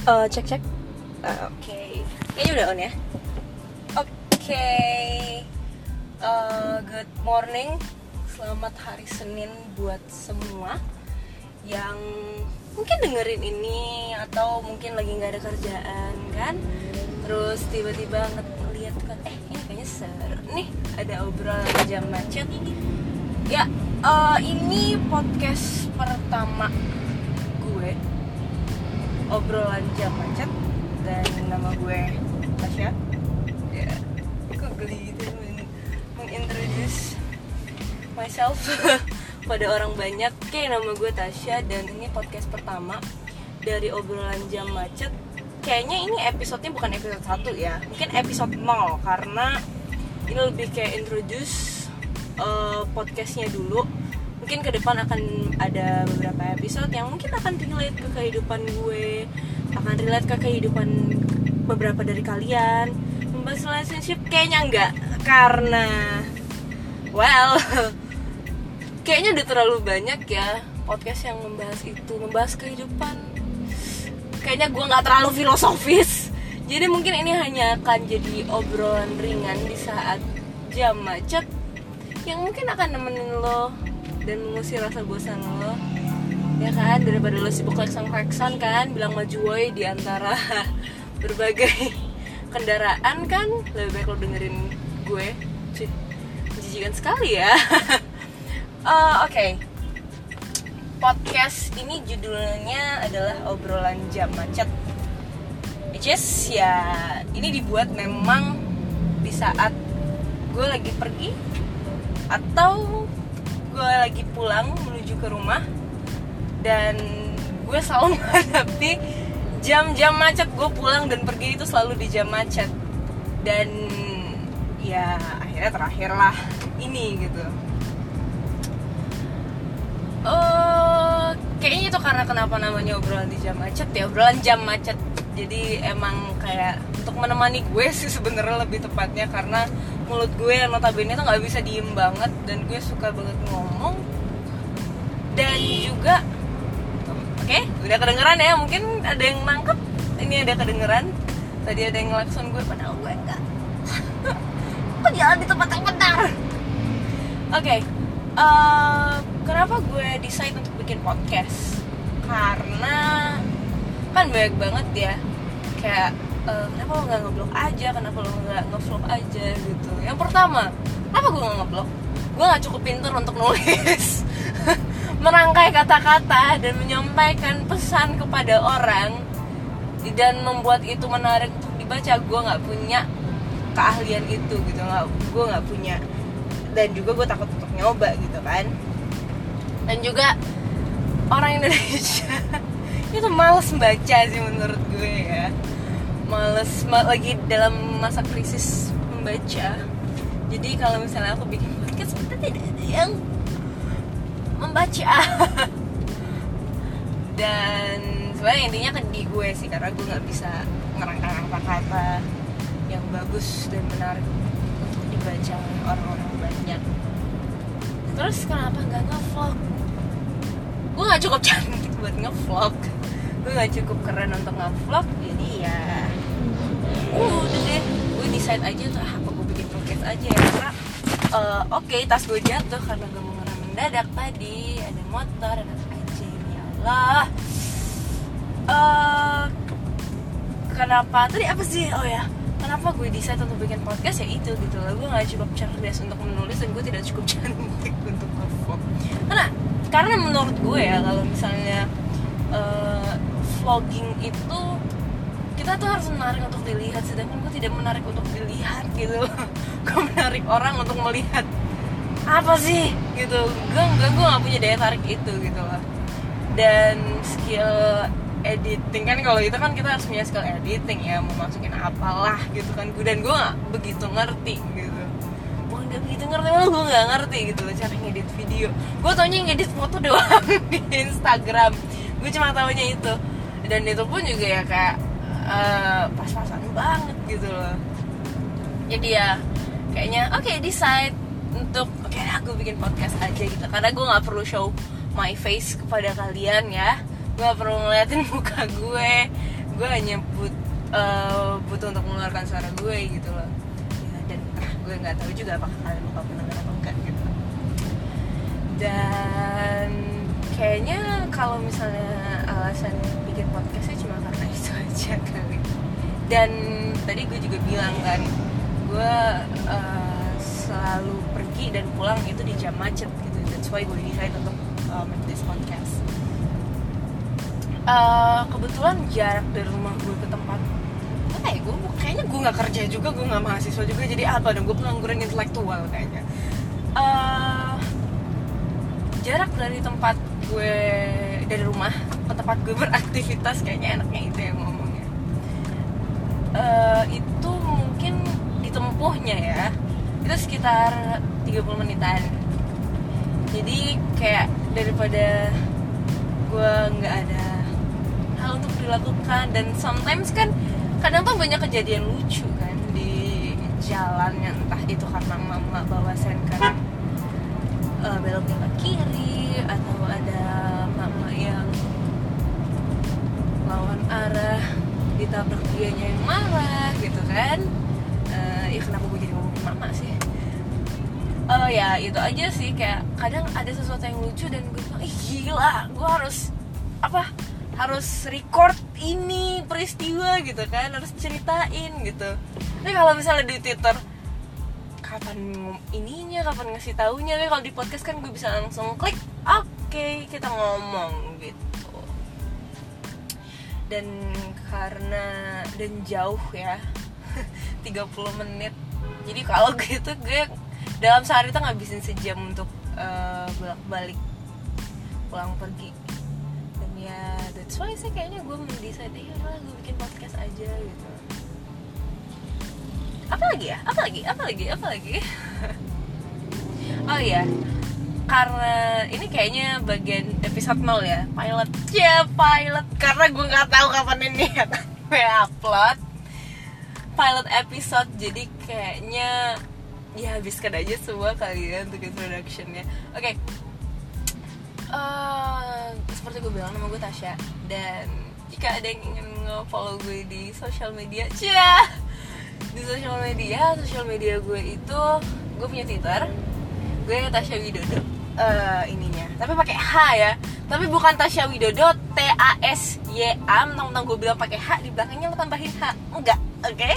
Eh, cek cek. Eh, Oke, kayaknya udah on ya. Oke, Eh, good morning. Selamat hari Senin buat semua yang mungkin dengerin ini atau mungkin lagi nggak ada kerjaan kan. Terus tiba-tiba ngeliat kan, eh ini kayaknya seru nih ada obrolan jam macet. Ya, eh, ini podcast pertama gue obrolan jam macet dan nama gue Tasya. Ya kok geli gitu men- mengintroduce myself pada orang banyak. Oke nama gue Tasya dan ini podcast pertama dari obrolan jam macet. Kayaknya ini episodenya bukan episode 1 ya mungkin episode 0 karena ini lebih kayak introduce eh, podcastnya dulu mungkin ke depan akan ada beberapa episode yang mungkin akan relate ke kehidupan gue akan relate ke kehidupan beberapa dari kalian. Membahas relationship kayaknya enggak karena well kayaknya udah terlalu banyak ya podcast yang membahas itu membahas kehidupan. Kayaknya gue nggak terlalu filosofis. Jadi mungkin ini hanya akan jadi obrolan ringan di saat jam macet yang mungkin akan nemenin lo dan mengusir rasa bosan lo. Ya kan daripada lo sibuk klakson-klakson kan bilang maju woi di antara berbagai kendaraan kan lebih baik lo dengerin gue. Menjijikan sekali ya. Eh, oke. Podcast ini judulnya adalah obrolan jam macet. Which is ya ini dibuat memang di saat gue lagi pergi atau gue lagi pulang menuju ke rumah dan gue selalu menghadapi jam-jam macet. Gue pulang dan pergi itu selalu di jam macet. Dan ya akhirnya terakhir lah ini gitu. Eh, kayaknya itu karena kenapa namanya obrolan di jam macet ya obrolan jam macet. Jadi emang kayak untuk menemani gue sih sebenarnya lebih tepatnya karena mulut gue yang notabene tuh nggak bisa diem banget. Dan gue suka banget ngomong. Dan juga oke udah kedengeran ya? Mungkin ada yang nangkep? Ini ada kedengeran. Tadi ada yang ngelakson gue padahal gue enggak kok jalan di tempat yang benar? Oke eh, kenapa gue decide untuk bikin podcast? Karena kan banyak banget ya kayak eh, kenapa lo nggak ngeblok aja? Kenapa lo nggak ngevlog aja gitu? Yang pertama kenapa gue nggak ngeblok? Gue nggak cukup pinter untuk nulis. Merangkai kata-kata dan menyampaikan pesan kepada orang dan membuat itu menarik untuk dibaca gue nggak punya keahlian itu gitu nggak gue nggak punya. Dan juga gue takut untuk nyoba gitu kan. Dan juga orang Indonesia itu males baca sih menurut gue ya males ma- lagi dalam masa krisis membaca. Jadi kalau misalnya aku bikin podcast sebenarnya tidak ada yang membaca. Dan sebenarnya intinya ke di gue sih karena gue nggak bisa ngerangkai kata-kata yang bagus dan menarik untuk dibaca orang-orang banyak. Terus kenapa nggak ngevlog? Gue nggak cukup cantik buat ngevlog gue nggak cukup keren untuk ngevlog jadi ya udah deh. Gue decide aja tuh ah, apa gue bikin podcast aja ya karena eh, oke tas gue jatuh karena gue mau ngerem mendadak tadi. Ada motor ada anjing ya Allah. Eh, kenapa? Tadi apa sih? Oh ya kenapa gue decide untuk bikin podcast? Ya itu gitu loh. Gue nggak cukup cerdas untuk menulis dan gue tidak cukup cantik untuk nge-vlog. Karena karena menurut gue ya kalau misalnya eh, vlogging itu kita tuh harus menarik untuk dilihat sedangkan gue tidak menarik untuk dilihat gitu. Gue menarik orang untuk melihat apa sih gitu. Gue gue gue nggak punya daya tarik itu gitu loh. Dan skill editing kan kalau itu kan kita harus punya skill editing ya mau masukin apalah gitu kan. Gue dan gue nggak begitu ngerti gitu. Gue nggak begitu ngerti malah gue nggak ngerti gitu loh cara ngedit video. Gue taunya ngedit foto doang di Instagram gue cuma taunya itu. Dan itu pun juga ya kayak eh, pas-pasan banget gitu loh. Jadi ya kayaknya oke decide untuk oke aku bikin podcast aja gitu. Karena gue nggak perlu show my face kepada kalian ya. Gue gak perlu ngeliatin muka gue. Gue hanya but, uh, butuh untuk mengeluarkan suara gue gitu loh. Ya, dan ah, gue nggak tahu juga apakah kalian bakal pernah atau enggak gitu. Dan kayaknya kalau misalnya alasan bikin podcastnya cuma karena itu aja kali. Dan tadi gue juga bilang kan gue uh, selalu pergi dan pulang itu di jam macet gitu. That's why gue decide untuk uh, make this podcast. Uh, kebetulan jarak dari rumah gue ke tempat apa ya? Gue kayaknya gue nggak kerja juga gue nggak mahasiswa juga jadi apa dong? Gue pengangguran intelektual kayaknya. Uh, jarak dari tempat gue dari rumah ke tempat gue beraktivitas kayaknya enaknya itu yang ngomongnya. Uh, itu mungkin ditempuhnya ya itu sekitar 30 menitan. Jadi kayak daripada gue nggak ada hal untuk dilakukan dan sometimes kan kadang tuh banyak kejadian lucu kan di jalan yang entah itu karena mama bawa kan uh, beloknya ke kiri atau ada mama yang lawan arah ditabrak dianya yang marah gitu kan? Uh, ya kenapa gue jadi ngomongin mama sih? Uh, ya itu aja sih. Kayak kadang ada sesuatu yang lucu dan gue bilang ih gila gue harus apa harus record ini peristiwa gitu kan? Harus ceritain gitu. Tapi kalau misalnya di twitter kapan ininya kapan ngasih taunya. Tapi kalau di podcast kan gue bisa langsung klik oke okay, kita ngomong gitu. Dan karena dan jauh ya 30 menit. Jadi kalau gitu gue dalam sehari tuh ngabisin sejam untuk uh, bolak-balik pulang pergi. Dan ya that's why sih kayaknya gue mendesain ya gue bikin podcast aja gitu apa lagi ya? Apa lagi apa lagi apa lagi oh iya. Karena ini kayaknya bagian episode 0 ya. Pilot. Ya yeah, pilot. Karena gue nggak tahu kapan ini akan upload. Pilot episode. Jadi kayaknya ya habiskan aja semua kalian untuk introductionnya. Oke. Okay. uh, eh, seperti gue bilang nama gue Tasya. Dan jika ada yang ingin nge-follow gue di sosial media cia di sosial media sosial media gue itu gue punya twitter. Gue Tasya Widodo. Uh, ininya. Tapi pakai H ya. Tapi bukan Tasya Widodo T A S Y A mentang-mentang gue bilang pakai H di belakangnya lo tambahin H. Enggak oke? Okay?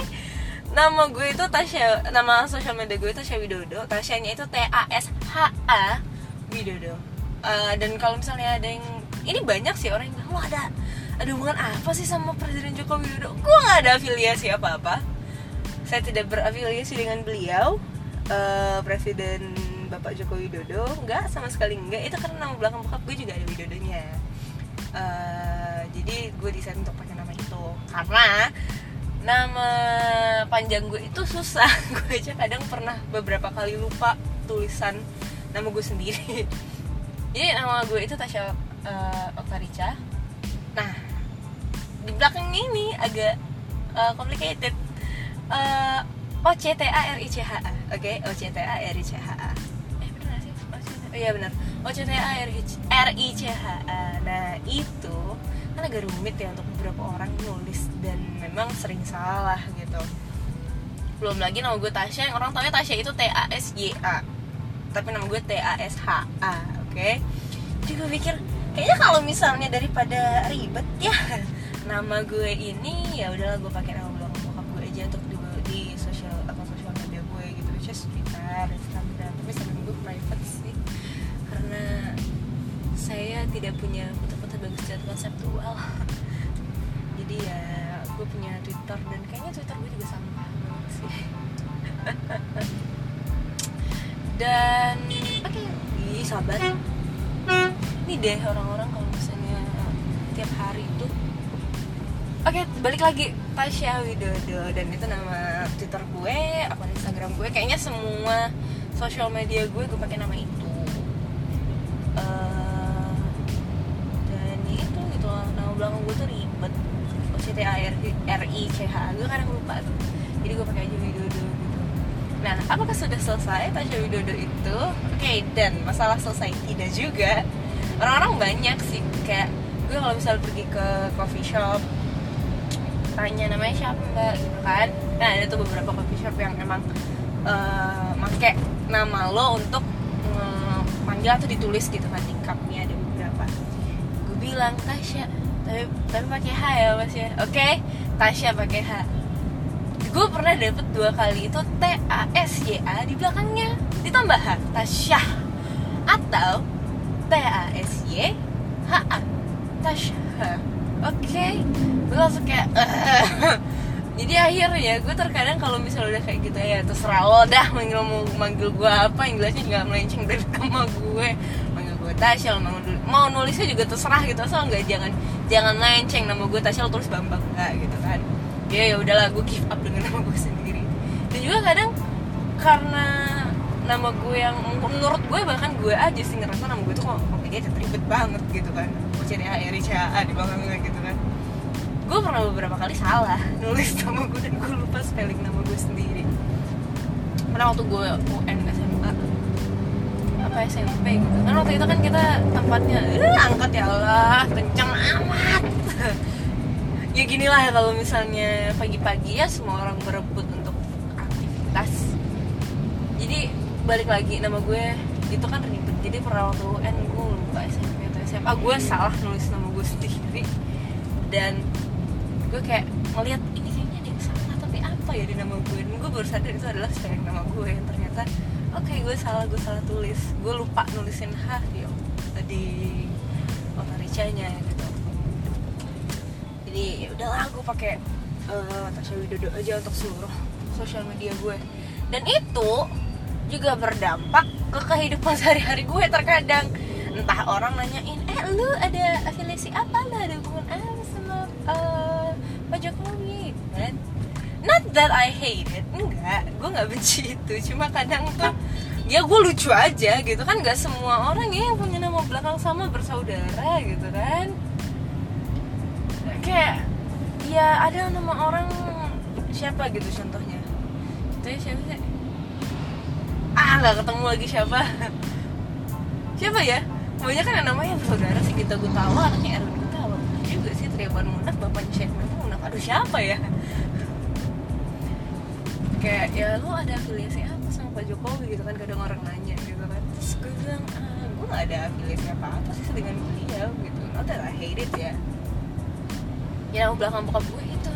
nama gue itu Tasya nama sosial media gue Tasya Widodo. Tasyanya itu T A S H A Widodo. Uh, dan kalau misalnya ada yang ini banyak sih orang yang bilang wah ada ada hubungan apa sih sama Presiden Joko Widodo? Gue nggak ada afiliasi apa apa saya tidak berafiliasi dengan beliau uh, Presiden Bapak Joko Widodo. Enggak sama sekali enggak itu karena nama belakang bokap gue juga ada Widodonya. Uh, jadi gue desain untuk pakai nama itu. Karena nama panjang gue itu susah. Gue aja kadang pernah beberapa kali lupa tulisan nama gue sendiri. Jadi nama gue itu Tasya uh, Oktarica. Nah di belakang ini agak uh, complicated. Uh, O C T A R I C H A. Oke okay? O C T A R I C H A. Eh benar sih? Oh iya benar O C T A R I R I C H A. Nah itu kan agak rumit ya untuk beberapa orang nulis dan memang sering salah gitu. Belum lagi nama gue Tasya yang orang tahu Tasya itu T A S Y A. Tapi nama gue T A S H A oke? Okay? jadi gue pikir kayaknya kalau misalnya daripada ribet ya nama gue ini ya udahlah gue pakai nama saya tidak punya foto-foto bagus dan konseptual jadi ya gue punya Twitter dan kayaknya Twitter gue juga banget sih dan oke okay. sabar ini deh orang-orang kalau misalnya tiap hari itu Oke, okay, balik lagi Tasya Widodo dan itu nama Twitter gue, akun Instagram gue. Kayaknya semua sosial media gue gue pakai nama itu. Gue tuh ribet. O C T A R R I C H. Gue kadang lupa tuh. Jadi gue pakai aja Widodo gitu. Nah, apakah sudah selesai Tasya Widodo itu? Oke, okay, dan masalah selesai tidak juga. Orang-orang banyak sih kayak gue kalau misalnya pergi ke coffee shop tanya namanya siapa mbak gitu kan nah ada tuh beberapa coffee shop yang emang uh, make nama lo untuk uh, manggil atau ditulis gitu kan di cupnya ada beberapa gue bilang Tasya tapi tapi pakai H ya mas ya? Oke Tasya pakai H. Gue pernah dapet dua kali itu T A S Y A di belakangnya. Ditambah H Tasya. Atau T A S Y H A Tasya. Oke okay. gue langsung kayak jadi akhirnya gue terkadang kalau misalnya udah kayak gitu ya terserah lo dah manggil manggil gue apa. Yang jelasnya nggak melenceng dari nama gue gue Tasya mau mau nulisnya juga terserah gitu. Asal nggak jangan jangan melenceng nama gue Tasya tulis Bambang. Nggak gitu kan. Ya ya udahlah gue give up dengan nama gue sendiri. Dan juga kadang karena nama gue yang menurut gue bahkan gue aja sih ngerasa nama gue tuh kok kayaknya ribet banget gitu kan. Mau cari A R C A di belakangnya gitu kan. Gue pernah beberapa kali salah nulis nama gue dan gue lupa spelling nama gue sendiri. Karena waktu gue UN apa SMP gitu. Kan waktu itu kan kita tempatnya eh, angkat ya Allah kencang amat. Ya gini lah kalau misalnya pagi-pagi ya semua orang berebut untuk aktivitas. Jadi balik lagi nama gue itu kan ribet. Jadi pernah waktu UN gue lupa SMP atau SMA gue salah nulis nama gue sendiri. Dan gue kayak ngeliat ini kayaknya ada yang salah tapi apa ya di nama gue. Dan gue baru sadar itu adalah spelling nama gue. Yang ternyata oke okay, gue salah gue salah tulis. Gue lupa nulisin H di di otaricanya gitu. Jadi ya udahlah gue pakai uh, Widodo aja untuk seluruh sosial media gue. Dan itu juga berdampak ke kehidupan sehari-hari gue terkadang. Entah orang nanyain eh lu ada afiliasi apa? Lu ada hubungan apa sama uh, Pak Jokowi? Kan not that I hate it enggak. Gue nggak benci itu. Cuma kadang tuh ya gue lucu aja gitu. Kan nggak semua orang ya yang punya nama belakang sama bersaudara gitu kan. Kayak ya ada nama orang siapa gitu contohnya. Itu ya siapa sih? Ah nggak ketemu lagi siapa. Siapa ya? Banyak kan namanya saudara sih. Kita gue tahu anaknya Erwin kita tahu juga sih Triawan Munaf bapaknya Syekh Munaf aduh siapa ya kayak ya lo ada afiliasi apa sama Pak Jokowi? Gitu kan kadang orang nanya gitu kan. Terus gue bilang ah, gue gak ada afiliasi apa apa sih dengan beliau gitu. Not that I hate it ya. Ya nama belakang bokap gue itu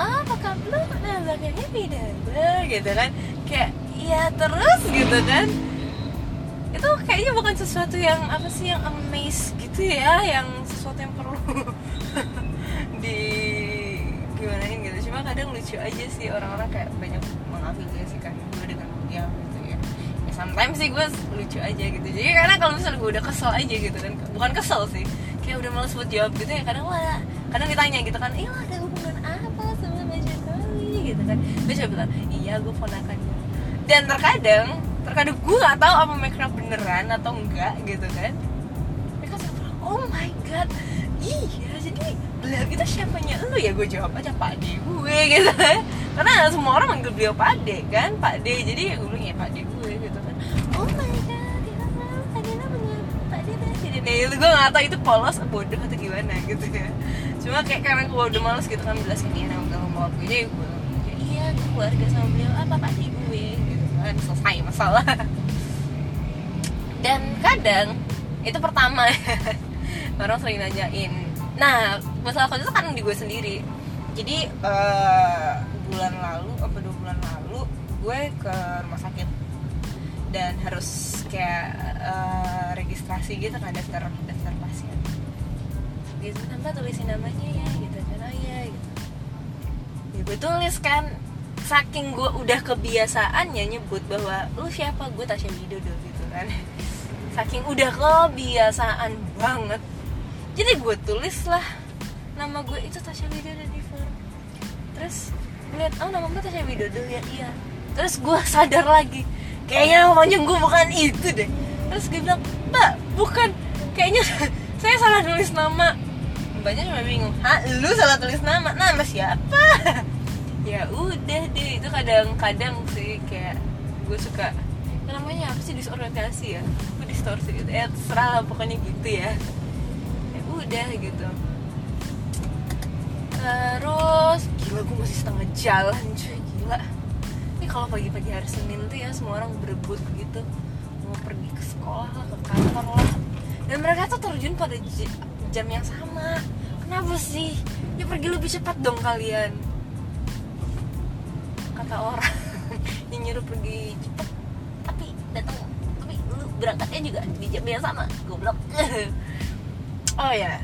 ah bokap lo nah belakangnya beda gitu kan. Kayak ya terus? Gitu kan. Itu kayaknya bukan sesuatu yang apa sih yang amaze gitu ya yang sesuatu yang perlu di gimanain gitu cuma kadang lucu aja sih orang-orang kayak banyak mengafiliasikan gue dengan dia gitu ya. Ya sometimes sih gue lucu aja gitu. Jadi karena kalau misalnya gue udah kesel aja gitu kan bukan kesel sih kayak udah males buat jawab gitu ya kadang wah kadang ditanya gitu kan iya ada hubungan apa sama Mbak Jokowi gitu kan. Gue coba bilang iya gue ponakannya dan terkadang terkadang gue gak tahu apa mereka beneran atau enggak gitu kan. Mereka bilang oh my god iya jadi beliau itu siapanya? Lu ya gue jawab aja Pak D. Gue gitu. Karena semua orang manggil beliau Pak D kan? Pak D jadi gue bilang ya Pak D gue gitu kan. Oh my god ya Pak D namanya Pak D presiden ya itu gue gak tahu itu polos bodoh atau gimana gitu ya. Cuma kayak karena gue udah males gitu kan jelasin dia nama nama bokap gue jadi gue iya gue keluarga sama beliau apa Pak D gue? gitu kan. Selesai masalah. Dan kadang itu pertama. Orang sering nanyain nah masalah kalau itu kan di gue sendiri. Jadi uh, bulan lalu apa dua bulan lalu gue ke rumah sakit. Dan harus kayak uh, registrasi gitu kan daftar daftar pasien. Gitu kan tulisin namanya ya gitu kan oh iya gitu. Ya gue tulis kan saking gue udah kebiasaannya nyebut bahwa lu siapa? Gue Tasya Widodo gitu kan. Saking udah kebiasaan banget jadi gue tulis lah nama gue itu Tasya Widodo di form terus lihat oh nama gue Tasya Widodo ya? Iya. Terus gue sadar lagi kayaknya nama panjang gue bukan itu deh. Terus gue bilang mbak bukan. Kayaknya saya salah tulis nama. Mbaknya cuma bingung ah lu salah tulis nama? Nama siapa? Ya udah deh itu kadang-kadang sih kayak gue suka namanya apa sih? Disorientasi ya? Gue distorsi gitu ya terserah lah pokoknya gitu ya udah gitu. Terus gila gue masih setengah jalan cuy gila. Ini kalau pagi-pagi hari Senin tuh ya semua orang berebut begitu mau pergi ke sekolah lah ke kantor lah. Dan mereka tuh terjun pada jam yang sama. Kenapa sih? Ya pergi lebih cepat dong kalian. Kata orang yang nyuruh pergi cepat tapi datang tapi lu berangkatnya juga di jam yang sama. Goblok oh ya.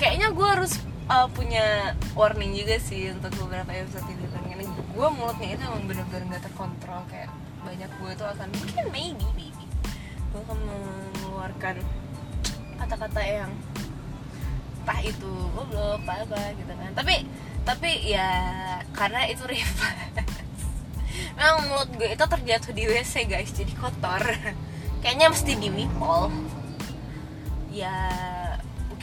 Kayaknya gue harus uh, punya warning juga sih untuk beberapa episode ini. Ini gue mulutnya itu emang bener-bener gak terkontrol. Kayak banyak gue tuh akan mungkin maybe maybe gue akan mengeluarkan kata-kata yang entah itu goblok apa apa gitu kan. Tapi tapi ya karena itu refleks memang mulut gue itu terjatuh di WC guys. Jadi kotor. Kayaknya mesti di wipol ya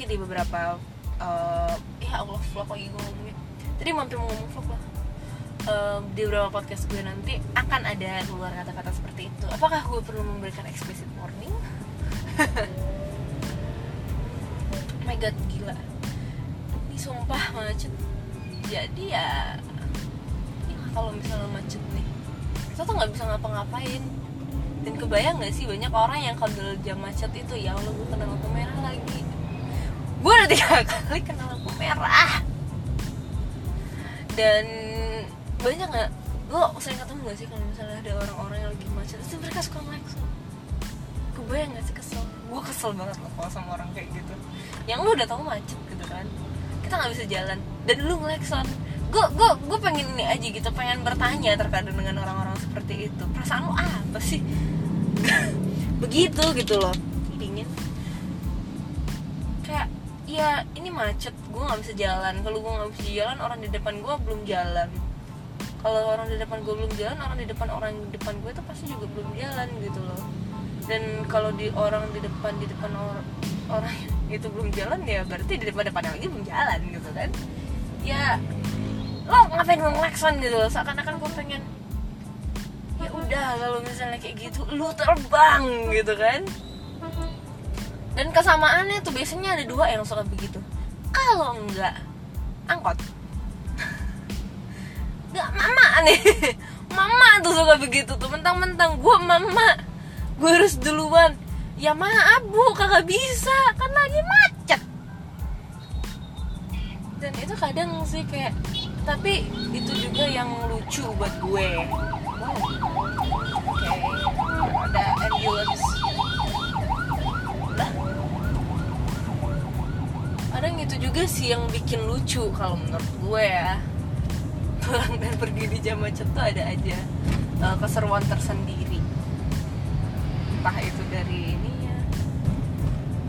di beberapa uh, ya Allah vlog lagi gue ngomongnya. Tadi mampir mau ngomong vlog lah. Um, di beberapa podcast gue nanti akan ada keluar kata-kata seperti itu. Apakah gue perlu memberikan explicit warning? Oh my god gila. Ini sumpah macet. Jadi ya, ya kalau misalnya macet nih kita tuh nggak bisa ngapa-ngapain. Dan kebayang nggak sih banyak orang yang kalau jam macet itu ya Allah gue kena lampu merah lagi gue udah tiga kali kena lampu merah. Dan banyak nggak? Lo sering ketemu gak sih kalau misalnya ada orang-orang yang lagi macet? Terus mereka suka ngelakson kebayang gak sih kesel? Gue kesel banget loh kalau sama orang kayak gitu. Yang lu udah tahu macet gitu kan? Kita nggak bisa jalan. Dan lu ngelakson gue gue gue pengen ini aja gitu. Pengen bertanya terkadang dengan orang-orang seperti itu. Perasaan lu apa sih? Begitu gitu loh kayak ya ini macet. Gue nggak bisa jalan. Kalau gue nggak bisa jalan orang di depan gue belum jalan. Kalau orang di depan gue belum jalan orang di depan orang di depan gue itu pasti juga belum jalan gitu loh. Dan kalau di orang di depan di depan orang orang itu belum jalan ya berarti di depan depan lagi belum jalan gitu kan. Ya lo ngapain mau ngelakson gitu loh? Seakan-akan gue pengen ya udah kalau misalnya kayak gitu lu terbang gitu kan dan kesamaannya tuh biasanya ada dua yang suka begitu. Kalau enggak angkot. Nggak mama nih. Mama tuh suka begitu tuh mentang-mentang gue mama. Gue harus duluan. Ya maaf bu kagak bisa kan lagi macet. Dan itu kadang sih kayak tapi itu juga yang lucu buat gue. Wow. Oke ada ambulance lah kadang itu juga sih yang bikin lucu kalau menurut gue ya. Pulang dan pergi di jam macet tuh ada aja uh, keseruan tersendiri. Entah itu dari ini ya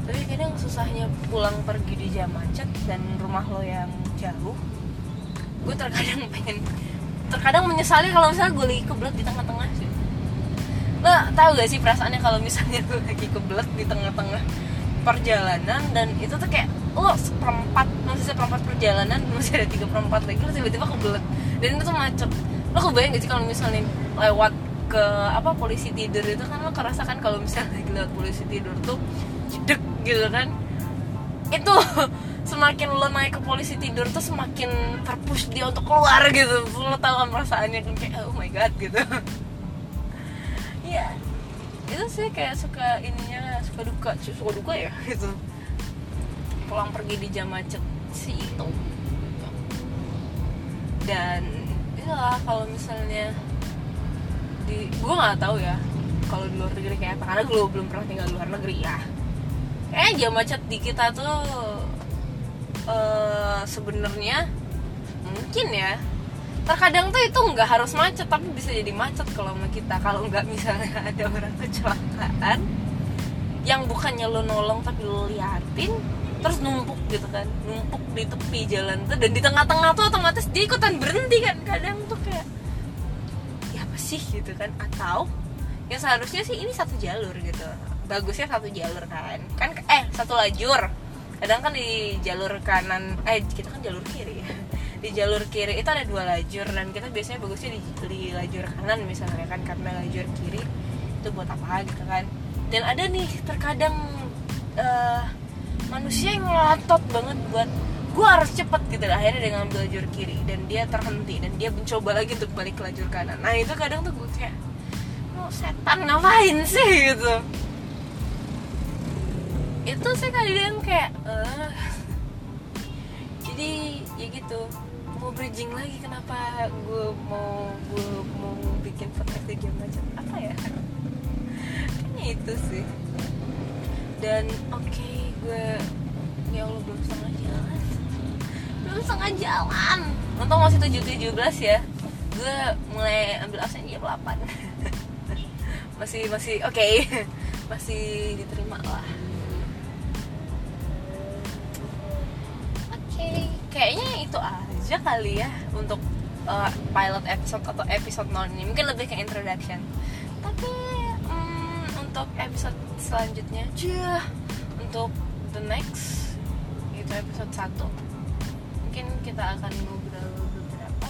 tapi kadang susahnya pulang pergi di jam macet dan rumah lo yang jauh gue terkadang pengen terkadang menyesali kalau misalnya gue lagi kebelet di tengah-tengah sih. Lo tau gak sih perasaannya kalau misalnya lo lagi kebelet di tengah-tengah perjalanan dan itu tuh kayak lo seperempat masih seperempat perjalanan masih ada tiga perempat lagi lo tiba-tiba kebelet. Dan itu macet. Lo kebayang gak sih kalau misalnya lewat ke apa polisi tidur itu kan lo kerasakan kalau misalnya lewat polisi tidur tuh jedek gitu kan? Itu semakin lo naik ke polisi tidur tuh semakin terpush dia untuk keluar gitu. Lo tau kan perasaannya kan kayak oh my god gitu. Ya itu sih kayak suka ininya suka duka suka duka ya gitu pulang pergi di jam macet sih itu. Dan itulah kalau misalnya di gue nggak tahu ya kalau di luar negeri kayak apa karena gue belum pernah tinggal di luar negeri ya. Kayak jam macet di kita tuh uh, sebenarnya mungkin ya. Terkadang tuh itu nggak harus macet tapi bisa jadi macet kalau sama kita. Kalau nggak misalnya ada orang kecelakaan yang bukannya lo nolong tapi lo liatin terus numpuk gitu kan numpuk di tepi jalan tuh dan di tengah-tengah tuh otomatis dia ikutan berhenti kan kadang tuh kayak ya apa sih? gitu kan atau yang seharusnya sih ini satu jalur gitu bagusnya satu jalur kan kan eh satu lajur kadang kan di jalur kanan eh kita kan jalur kiri ya di jalur kiri itu ada dua lajur dan kita biasanya bagusnya di, di lajur kanan misalnya kan karena lajur kiri itu buat apa gitu kan dan ada nih terkadang uh, manusia yang ngotot banget buat gue harus cepet gitu akhirnya dia ngambil lajur kiri dan dia terhenti dan dia mencoba lagi untuk balik ke lajur kanan. Nah itu kadang tuh gue kayak oh setan ngapain sih? gitu. Itu sih kadang kayak eh jadi ya gitu mau bridging lagi kenapa gue mau gue mau bikin podcast jam macam apa ya? Kayaknya itu sih. Dan oke gue ya Allah belum setengah jalan. Belum setengah jalan. Untung masih tujuh tujuh belas ya. Gue mulai ambil absen jam 8 masih masih oke. Masih diterima lah. Oke kayaknya itu aja kali ya untuk uh, pilot episode atau episode 0 ini. Mungkin lebih ke introduction. Tapi mm, untuk episode selanjutnya jah untuk the next itu episode 1 mungkin kita akan ngobrol beberapa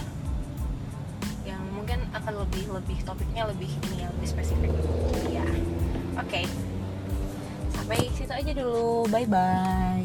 yang mungkin akan lebih lebih topiknya lebih ini ya lebih spesifik. Ya oke. Sampai situ aja dulu. Bye bye